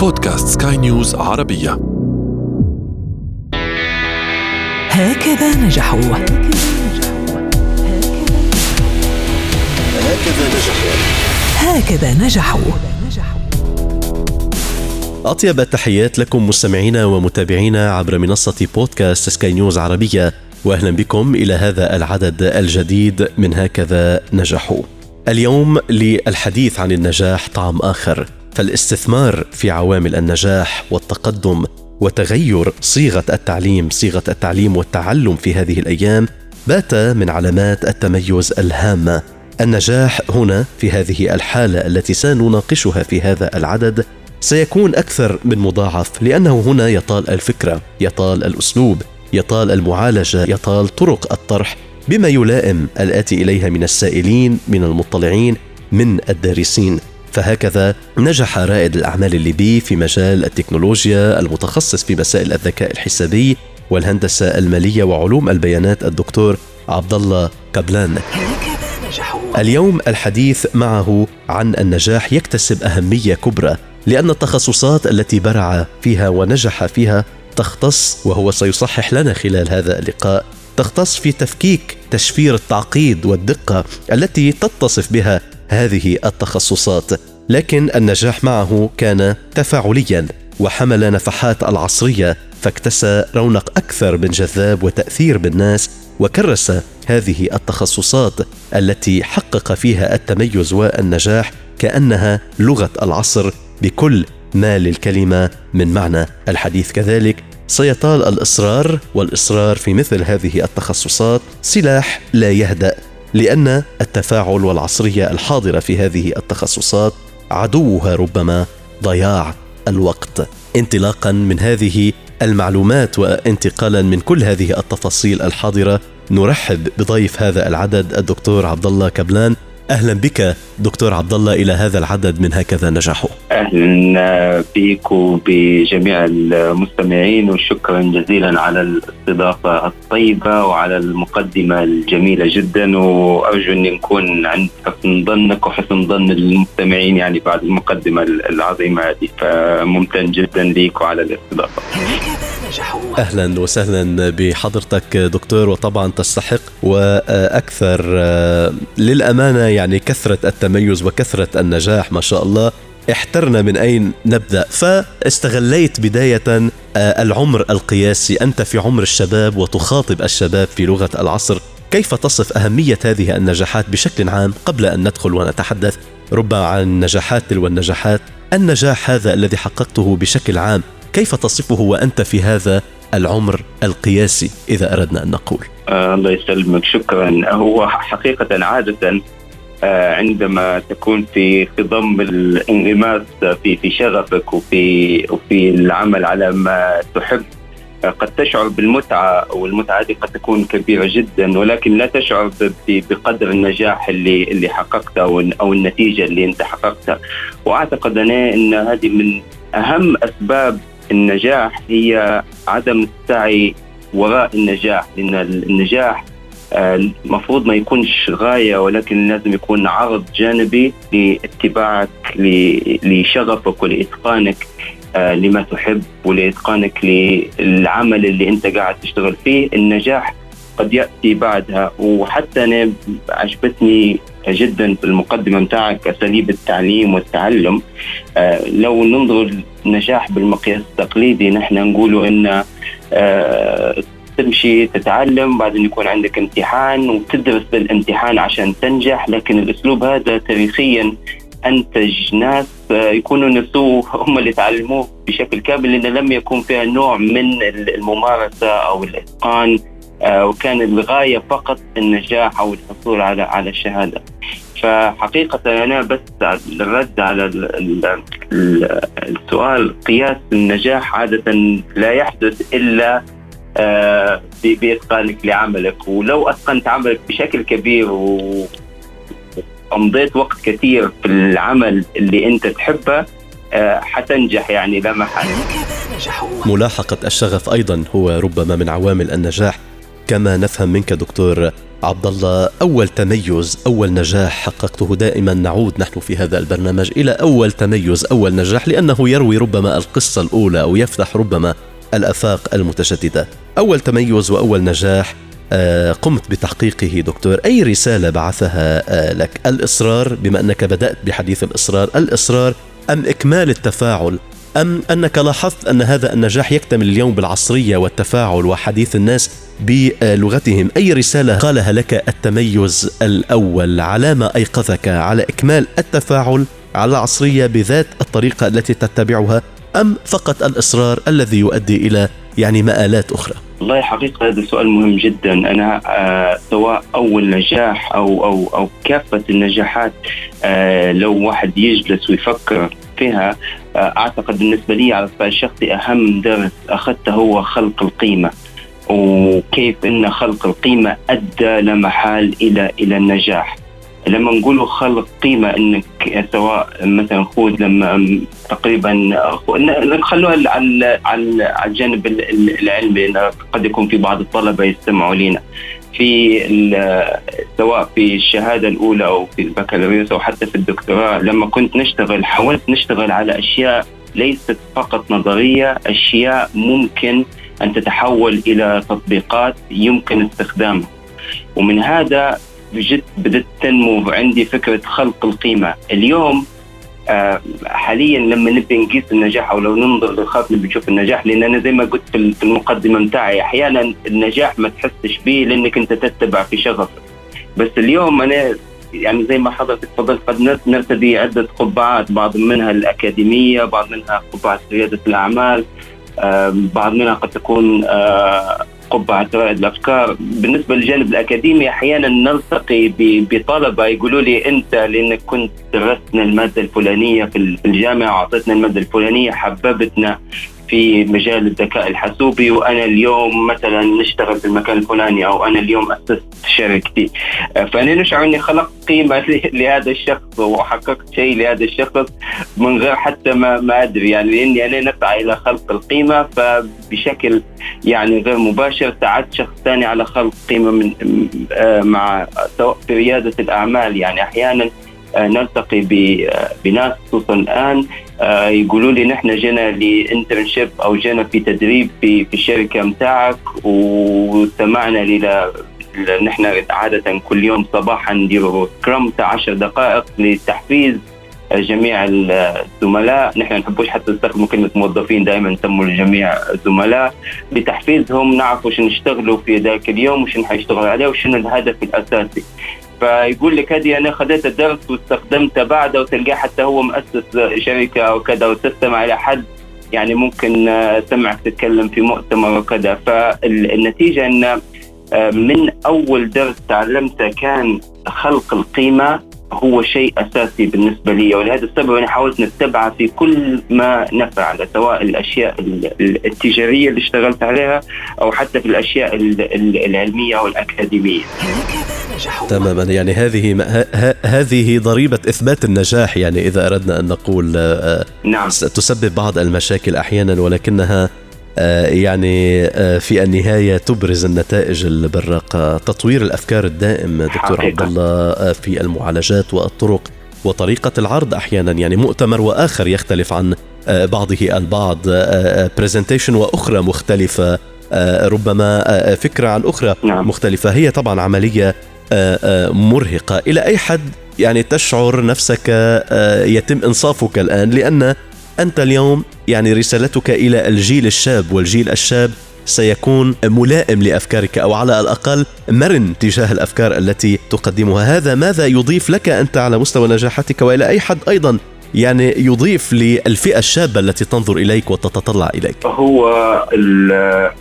بودكاست سكاي نيوز عربية. هكذا نجحوا. هكذا نجحوا. هكذا نجحوا أطيب التحيات لكم مستمعينا ومتابعينا عبر منصة بودكاست سكاي نيوز عربية وأهلا بكم إلى هذا العدد الجديد من هكذا نجحوا. اليوم للحديث عن النجاح طعم آخر. فالاستثمار في عوامل النجاح والتقدم وتغير صيغة التعليم صيغة التعليم والتعلم في هذه الأيام بات من علامات التميز الهامه النجاح هنا في هذه الحالة التي سنناقشها في هذا العدد سيكون أكثر من مضاعف لأنه هنا يطال الفكرة يطال الأسلوب يطال المعالجة يطال طرق الطرح بما يلائم الآتي إليها من السائلين من المطلعين من الدارسين. فهكذا نجح رائد الأعمال الليبي في مجال التكنولوجيا المتخصص في مسائل الذكاء الحسابي والهندسة المالية وعلوم البيانات الدكتور عبد الله قبلان اليوم الحديث معه عن النجاح يكتسب أهمية كبرى لأن التخصصات التي برع فيها ونجح فيها تختص وهو سيصحح لنا خلال هذا اللقاء تختص في تفكيك تشفير التعقيد والدقة التي تتصف بها هذه التخصصات لكن النجاح معه كان تفاعليا وحمل نفحات العصرية فاكتسى رونق أكثر من جذاب وتأثير بالناس وكرس هذه التخصصات التي حقق فيها التميز والنجاح كأنها لغة العصر بكل ما للكلمة من معنى. الحديث كذلك سيطال الإصرار والإصرار في مثل هذه التخصصات سلاح لا يهدأ. لأن التفاعل والعصرية الحاضرة في هذه التخصصات عدوها ربما ضياع الوقت. انطلاقا من هذه المعلومات وانتقالا من كل هذه التفاصيل الحاضرة نرحب بضيف هذا العدد الدكتور عبد الله كبلان. أهلا بك دكتور عبد الله إلى هذا العدد من هكذا نجحوا. أهلا بك وبجميع المستمعين وشكرا جزيلا على الاستضافة الطيبة وعلى المقدمة الجميلة جدا وأرجو اني نكون عند حسن ظنك وحسن ظن المستمعين يعني بعد المقدمة العظيمة هذه فممتن جدا لك وعلى الاستضافة. أهلا وسهلا بحضرتك دكتور وطبعا تستحق وأكثر للأمانة يعني كثرة التميز وكثرة النجاح ما شاء الله احترنا من أين نبدأ؟ فاستغليت بداية العمر القياسي. أنت في عمر الشباب وتخاطب الشباب في لغة العصر. كيف تصف أهمية هذه النجاحات بشكل عام قبل أن ندخل ونتحدث؟ ربما عن النجاحات تلو النجاحات. النجاح هذا الذي حققته بشكل عام كيف تصفه وأنت في هذا العمر القياسي؟ إذا أردنا أن نقول. آه الله يسلمك. شكرا. هو حقيقة عادة آه عندما تكون في خضم الانغماس في في شغفك وفي وفي العمل على ما تحب آه قد تشعر بالمتعة والمتعة دي قد تكون كبيرة جدا ولكن لا تشعر بقدر النجاح اللي اللي حققته أو النتيجة اللي أنت حققتها. وأعتقد أنا أن هذه من أهم أسباب النجاح هي عدم السعي وراء النجاح لأن النجاح المفروض ما يكونش غاية ولكن لازم يكون عرض جانبي لاتباعك لشغفك ولإتقانك لما تحب ولإتقانك للعمل اللي أنت قاعد تشتغل فيه. النجاح قد يأتي بعدها. وحتى أنا عجبتني جدا في المقدمة متاعك أساليب التعليم والتعلم. لو ننظر النجاح بالمقياس التقليدي نحن نقول أن تمشي تتعلم بعدين يكون عندك امتحان وتدرس بالامتحان عشان تنجح. لكن الأسلوب هذا تاريخيا انتج ناس يكونوا نسوه هم اللي تعلموه بشكل كامل لأن لم يكن فيها نوع من الممارسة أو الإتقان. وكان الغاية فقط النجاح أو الحصول على على الشهادة. فحقيقة أنا بس الرد على السؤال قياس النجاح عادة لا يحدث إلا آه بإتقانك لعملك. ولو أتقنت عملك بشكل كبير وأمضيت وقت كثير في العمل اللي أنت تحبه آه حتنجح يعني لا محالة. ملاحقة الشغف أيضا هو ربما من عوامل النجاح. كما نفهم منك دكتور عبد الله أول تميز أول نجاح حققته دائما نعود نحن في هذا البرنامج إلى أول تميز أول نجاح لأنه يروي ربما القصة الأولى أو يفتح ربما الأفاق المتشددة. أول تميز وأول نجاح آه، قمت بتحقيقه دكتور. أي رسالة بعثها آه، لك؟ الإصرار بما أنك بدأت بحديث الإصرار الإصرار أم إكمال التفاعل؟ أم أنك لاحظت أن هذا النجاح يكتمل اليوم بالعصرية والتفاعل وحديث الناس بلغتهم؟ أي رسالة قالها لك التميز الأول؟ على ما أيقظك؟ على إكمال التفاعل على العصرية بذات الطريقة التي تتبعها؟ أم فقط الإصرار الذي يؤدي إلى يعني مآلات أخرى؟ والله حقيقة هذا سؤال مهم جدا. أنا آه سواء أول نجاح أو أو أو كافة النجاحات آه لو واحد يجلس ويفكر فيها آه أعتقد بالنسبة لي على الصعيد الشخصي أهم درس أخذته هو خلق القيمة وكيف إن خلق القيمة أدى لا محال إلى إلى النجاح. لما نقولوا خلق قيمة إنك سواء مثلا خذ لما تقريبا نخلوها على على الجانب العلمي قد يكون في بعض الطلبة يستمعوا لنا في سواء في الشهادة الأولى أو في البكالوريوس أو حتى في الدكتوراه لما كنت نشتغل حاولت نشتغل على أشياء ليست فقط نظرية أشياء ممكن أن تتحول إلى تطبيقات يمكن استخدامها. ومن هذا بجد بدأت تنمو عندي فكرة خلق القيمة. اليوم آه، حاليا لما نبي نقيس النجاح أو لو ننظر للخط نبي نشوف النجاح لأن أنا زي ما قلت في المقدمة متاعي أحيانا النجاح ما تحسش به لأنك أنت تتبع في شغفك بس اليوم أنا يعني زي ما حضرتك تفضلت قد نرتدي عدة قبعات بعض منها الأكاديمية بعض منها قبعة ريادة الأعمال بعض منها قد تكون قبعة رائد الأفكار. بالنسبة للجانب الأكاديمي أحيانا نلتقي بطلبة يقولوا لي أنت لأنك كنت درستنا المادة الفلانية في الجامعة وأعطيتنا المادة الفلانية حببتنا. في مجال الذكاء الحاسوبي وأنا اليوم مثلا نشتغل في المكان الفلاني أو أنا اليوم أسست شركتي. فأنا نشعر اني خلقت قيمة لهذا الشخص وحققت شيء لهذا الشخص من غير حتى ما ما أدري. يعني لاني أنا نسعى إلى خلق القيمة فبشكل يعني غير مباشر ساعدت شخص ثاني على خلق قيمة من آه، مع سواء في ريادة الأعمال. يعني أحيانا آه، نلتقي آه، بناس خصوصا الآن آه، يقولوا لي نحن جينا لانترنشيب أو جينا في تدريب في في الشركة متاعك واستمعنا إلى نحن عادة كل يوم صباحا نديروا سكرام تاع 10 دقائق لتحفيز جميع الزملاء. نحن نحبوش حتى نستخدموا كلمة موظفين دائما نسموا الجميع زملاء لتحفيزهم نعرفوا شنو نشتغلوا في ذاك اليوم وشنو حيشتغلوا عليه وشنو الهدف الأساسي. فيقول لك هذه أنا خذيت الدرس واستخدمته بعده وتلقاه حتى هو مؤسس شركة أو كذا وتستمع إلى حد. يعني ممكن سمعك تتكلم في مؤتمر وكذا. فالنتيجة إن آه، من أول درس تعلمته كان خلق القيمة هو شيء أساسي بالنسبة لي ولهذا السبب أنا حاولت نتبعه في كل ما نفعل سواء الأشياء التجارية اللي اشتغلت عليها أو حتى في الأشياء العلمية أو الأكاديمية. تماما يعني هذه هذه ضريبة إثبات النجاح يعني إذا أردنا أن نقول آه، نعم تسبب بعض المشاكل أحيانا ولكنها آه، يعني آه، في النهاية تبرز النتائج البراقة. تطوير الأفكار الدائم دكتور عبد الله في المعالجات والطرق وطريقة العرض أحيانا. يعني مؤتمر وآخر يختلف عن بعضه البعض. برزنتيشن وأخرى مختلفة. ربما فكرة عن أخرى نعم. مختلفة. هي طبعا عملية مرهقة. إلى أي حد يعني تشعر نفسك يتم إنصافك الآن؟ لأن أنت اليوم يعني رسالتك إلى الجيل الشاب والجيل الشاب سيكون ملائم لأفكارك أو على الأقل مرن تجاه الأفكار التي تقدمها، هذا ماذا يضيف لك أنت على مستوى نجاحاتك وإلى أي حد أيضا يعني يضيف للفئة الشابة التي تنظر إليك وتتطلع إليك؟ هو ال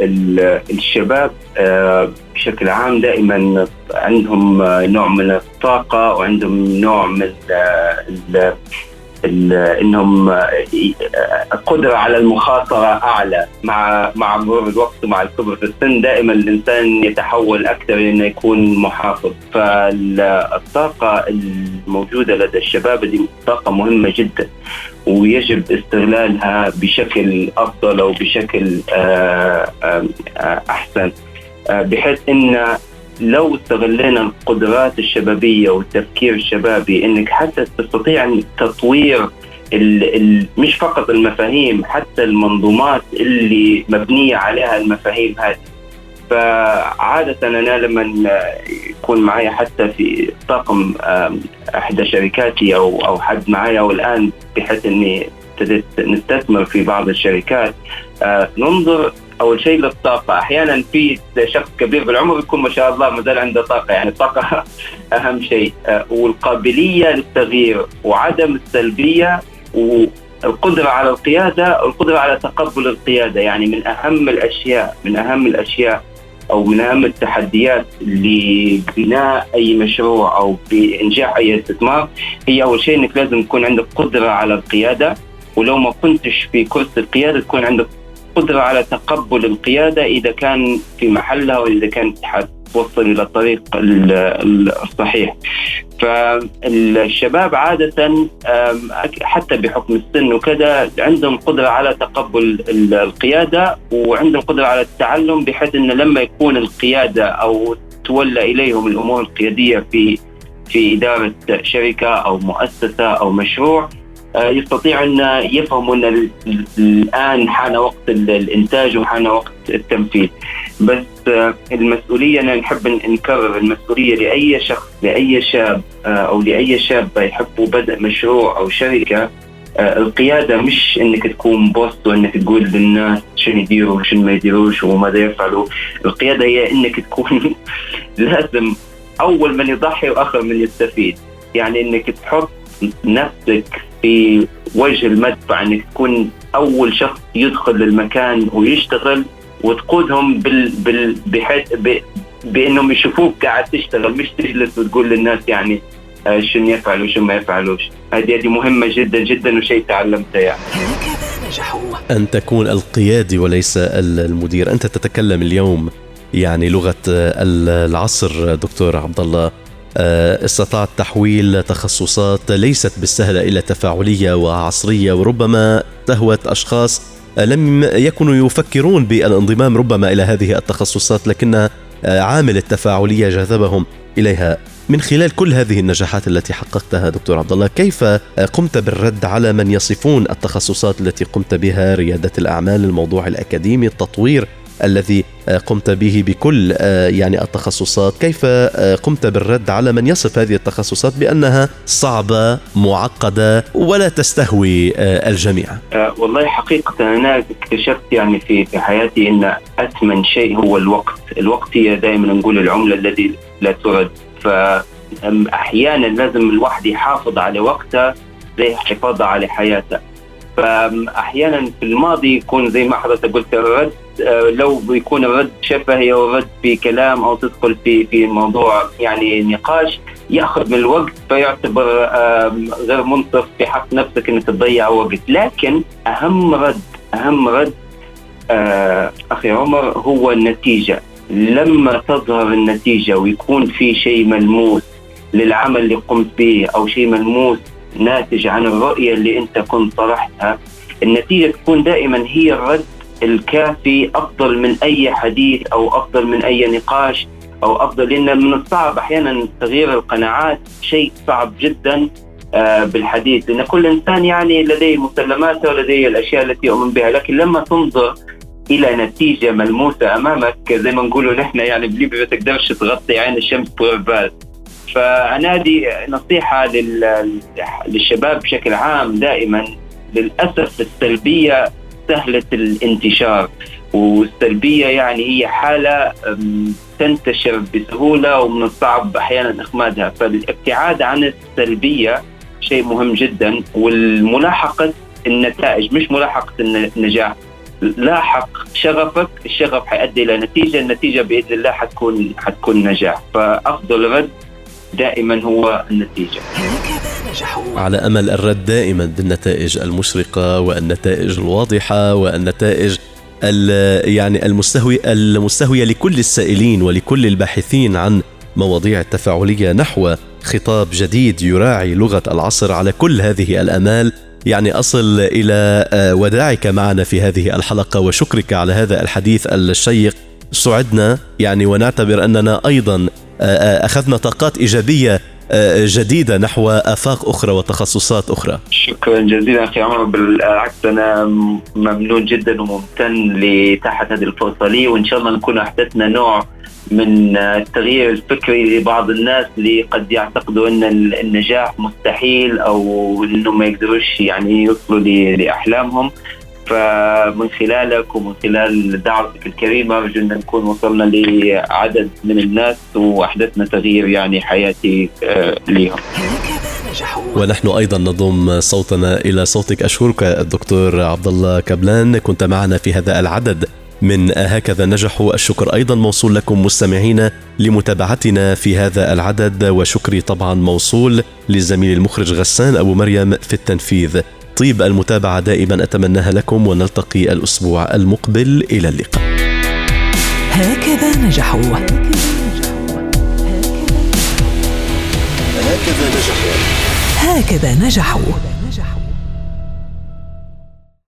ال الشباب آه، بشكل عام دائما عندهم نوع من الطاقة وعندهم نوع من إنهم القدره على المخاطرة أعلى مع مع مرور الوقت ومع الكبر في السن. دائما الإنسان يتحول أكثر أنه يكون محافظ. فالطاقة الموجودة لدى الشباب دي طاقة مهمة جدا ويجب استغلالها بشكل أفضل أو بشكل آه، آه، أحسن. بحيث إن لو استغلينا القدرات الشبابية والتفكير الشبابي إنك حتى تستطيع تطوير ال ال مش فقط المفاهيم حتى المنظومات اللي مبنية عليها المفاهيم هذه. فعادة أنا لما يكون معي حتى في طاقم إحدى شركاتي أو أو حد معي أو الآن بحيث إني ابتديت نستثمر في بعض الشركات آه، ننظر أول شيء للطاقة. أحيانا في شخص كبير بالعمر يكون ما شاء الله ما زال عنده طاقة. يعني الطاقة أهم شيء. آه، والقابلية للتغيير وعدم السلبية والقدرة على القيادة والقدرة على تقبل القيادة. يعني من أهم الأشياء من أهم الأشياء أو من أهم التحديات لبناء أي مشروع أو بإنجاح أي استثمار هي أول شيء إنك لازم يكون عندك قدرة على القيادة. ولو ما كنتش في كرسي القيادة تكون عندك قدره على تقبل القيادة إذا كان في محلها وإذا كانت حتوصل إلى الطريق الصحيح. فالشباب عادة حتى بحكم السن وكذا عندهم قدرة على تقبل القيادة وعندهم قدرة على التعلم بحيث انه لما يكون القيادة أو تولى إليهم الأمور القيادية في في إدارة شركة أو مؤسسة أو مشروع يستطيع أن يفهموا أن الآن حان وقت الإنتاج وحان وقت التنفيذ بس آه، المسؤولية أنا نحب نكرر المسؤولية لأي شخص لأي شاب آه، أو لأي شاب يحبوا بدء مشروع أو شركة. القيادة مش أنك تكون بوس وأنك تقول للناس شنو يديروا وشنو ما يديروش وماذا يفعلوا، القيادة هي أنك تكون لازم أول من يضحي وآخر من يستفيد، يعني أنك تحط نفسك في وجه المدفع إنك تكون أول شخص يدخل للمكان ويشتغل وتقودهم بال بال بحيث ب بإنهم يشوفوك قاعد تشتغل مش تجلس وتقول للناس يعني آه، شنو يفعلوا وشنو ما يفعلوش. هذه هذه مهمة جدا جدا وشيء تعلمته يعني. أن تكون القيادي وليس المدير. أنت تتكلم اليوم يعني لغة العصر دكتور عبد الله آه، استطاعت تحويل تخصصات ليست بالسهلة إلى تفاعلية وعصرية وربما تهوت أشخاص لم يكونوا يفكرون بالانضمام ربما إلى هذه التخصصات لكن آه، عامل التفاعلية جذبهم إليها. من خلال كل هذه النجاحات التي حققتها دكتور عبد الله كيف قمت بالرد على من يصفون التخصصات التي قمت بها؟ ريادة الأعمال الموضوع الأكاديمي التطوير الذي آه، قمت به بكل آه، يعني التخصصات. كيف آه، قمت بالرد على من يصف هذه التخصصات بأنها صعبة معقدة ولا تستهوي الجميع؟ والله حقيقة أنا اكتشفت يعني في في حياتي أن أثمن شيء هو الوقت. الوقت هي دائما نقول العملة الذي لا ترد. فأحيانا لازم الواحد يحافظ على وقته زي الحفاظ على حياته. فأحيانا في الماضي يكون زي ما حضرتك قلت الرد آه، لو بيكون الرد شفهي أو رد في كلام أو تدخل في في موضوع يعني نقاش يأخذ من الوقت فيعتبر غير منصف في حق نفسك إنك تضيع وقت. لكن أهم رد أهم رد آه، أخي عمر هو النتيجة. لما تظهر النتيجة ويكون في شيء ملموس للعمل اللي قمت به أو شيء ملموس ناتج عن الرؤية اللي أنت كنت طرحتها. النتيجة تكون دائما هي الرد الكافي أفضل من أي حديث أو أفضل من أي نقاش أو أفضل لأن من الصعب أحيانا تغيير القناعات شيء صعب جدا آه، بالحديث. لأن كل إنسان يعني لديه مسلماته ولديه الأشياء التي يؤمن بها. لكن لما تنظر إلى نتيجة ملموسة أمامك زي ما نقولوا نحن يعني بليبيا ما تقدرش تغطي عين الشمس بال فانا دي نصيحه للشباب بشكل عام دائما. للأسف السلبية سهلة الانتشار والسلبية يعني هي حالة تنتشر بسهولة ومن الصعب أحيانا إخمادها. فالابتعاد عن السلبية شيء مهم جدا والملاحقة النتائج مش ملاحقة النجاح. لاحق شغفك الشغف حيؤدي إلى نتيجة النتيجة بإذن الله حتكون حتكون نجاح. فأفضل رد دائما هو النتيجة. على أمل الرد دائما بالنتائج المشرقة والنتائج الواضحة والنتائج يعني المستهوي المستهوية لكل السائلين ولكل الباحثين عن مواضيع التفاعليه نحو خطاب جديد يراعي لغة العصر على كل هذه الأمال. يعني أصل إلى آه، وداعك معنا في هذه الحلقة وشكرك على هذا الحديث الشيق. سعدنا. يعني ونعتبر أننا أيضا أخذنا طاقات إيجابية جديدة نحو آفاق أخرى وتخصصات أخرى. شكرا جزيلا أخي عمر بالعكس أنا ممنون جدا وممتن لتحت هذه الفرصة لي وإن شاء الله نكون أحدثنا نوع من التغيير الفكري لبعض الناس اللي قد يعتقدوا إن النجاح مستحيل أو انهم ما يقدروش يعني يوصلوا لأحلامهم. فمن خلالك ومن خلال دعوتك الكريمة أن نكون وصلنا لعدد من الناس وأحدثنا تغيير يعني حياتي آه، لهم ونحن أيضا نضم صوتنا إلى صوتك. أشكرك الدكتور عبد الله كبلان. كنت معنا في هذا العدد من هكذا نجحوا الشكر أيضا موصول لكم مستمعين لمتابعتنا في هذا العدد وشكري طبعا موصول للزميل المخرج غسان أبو مريم في التنفيذ. طيب المتابعة دائما أتمناها لكم ونلتقي الأسبوع المقبل إلى اللقاء. هكذا نجحوا. هكذا نجحوا. هكذا نجحوا.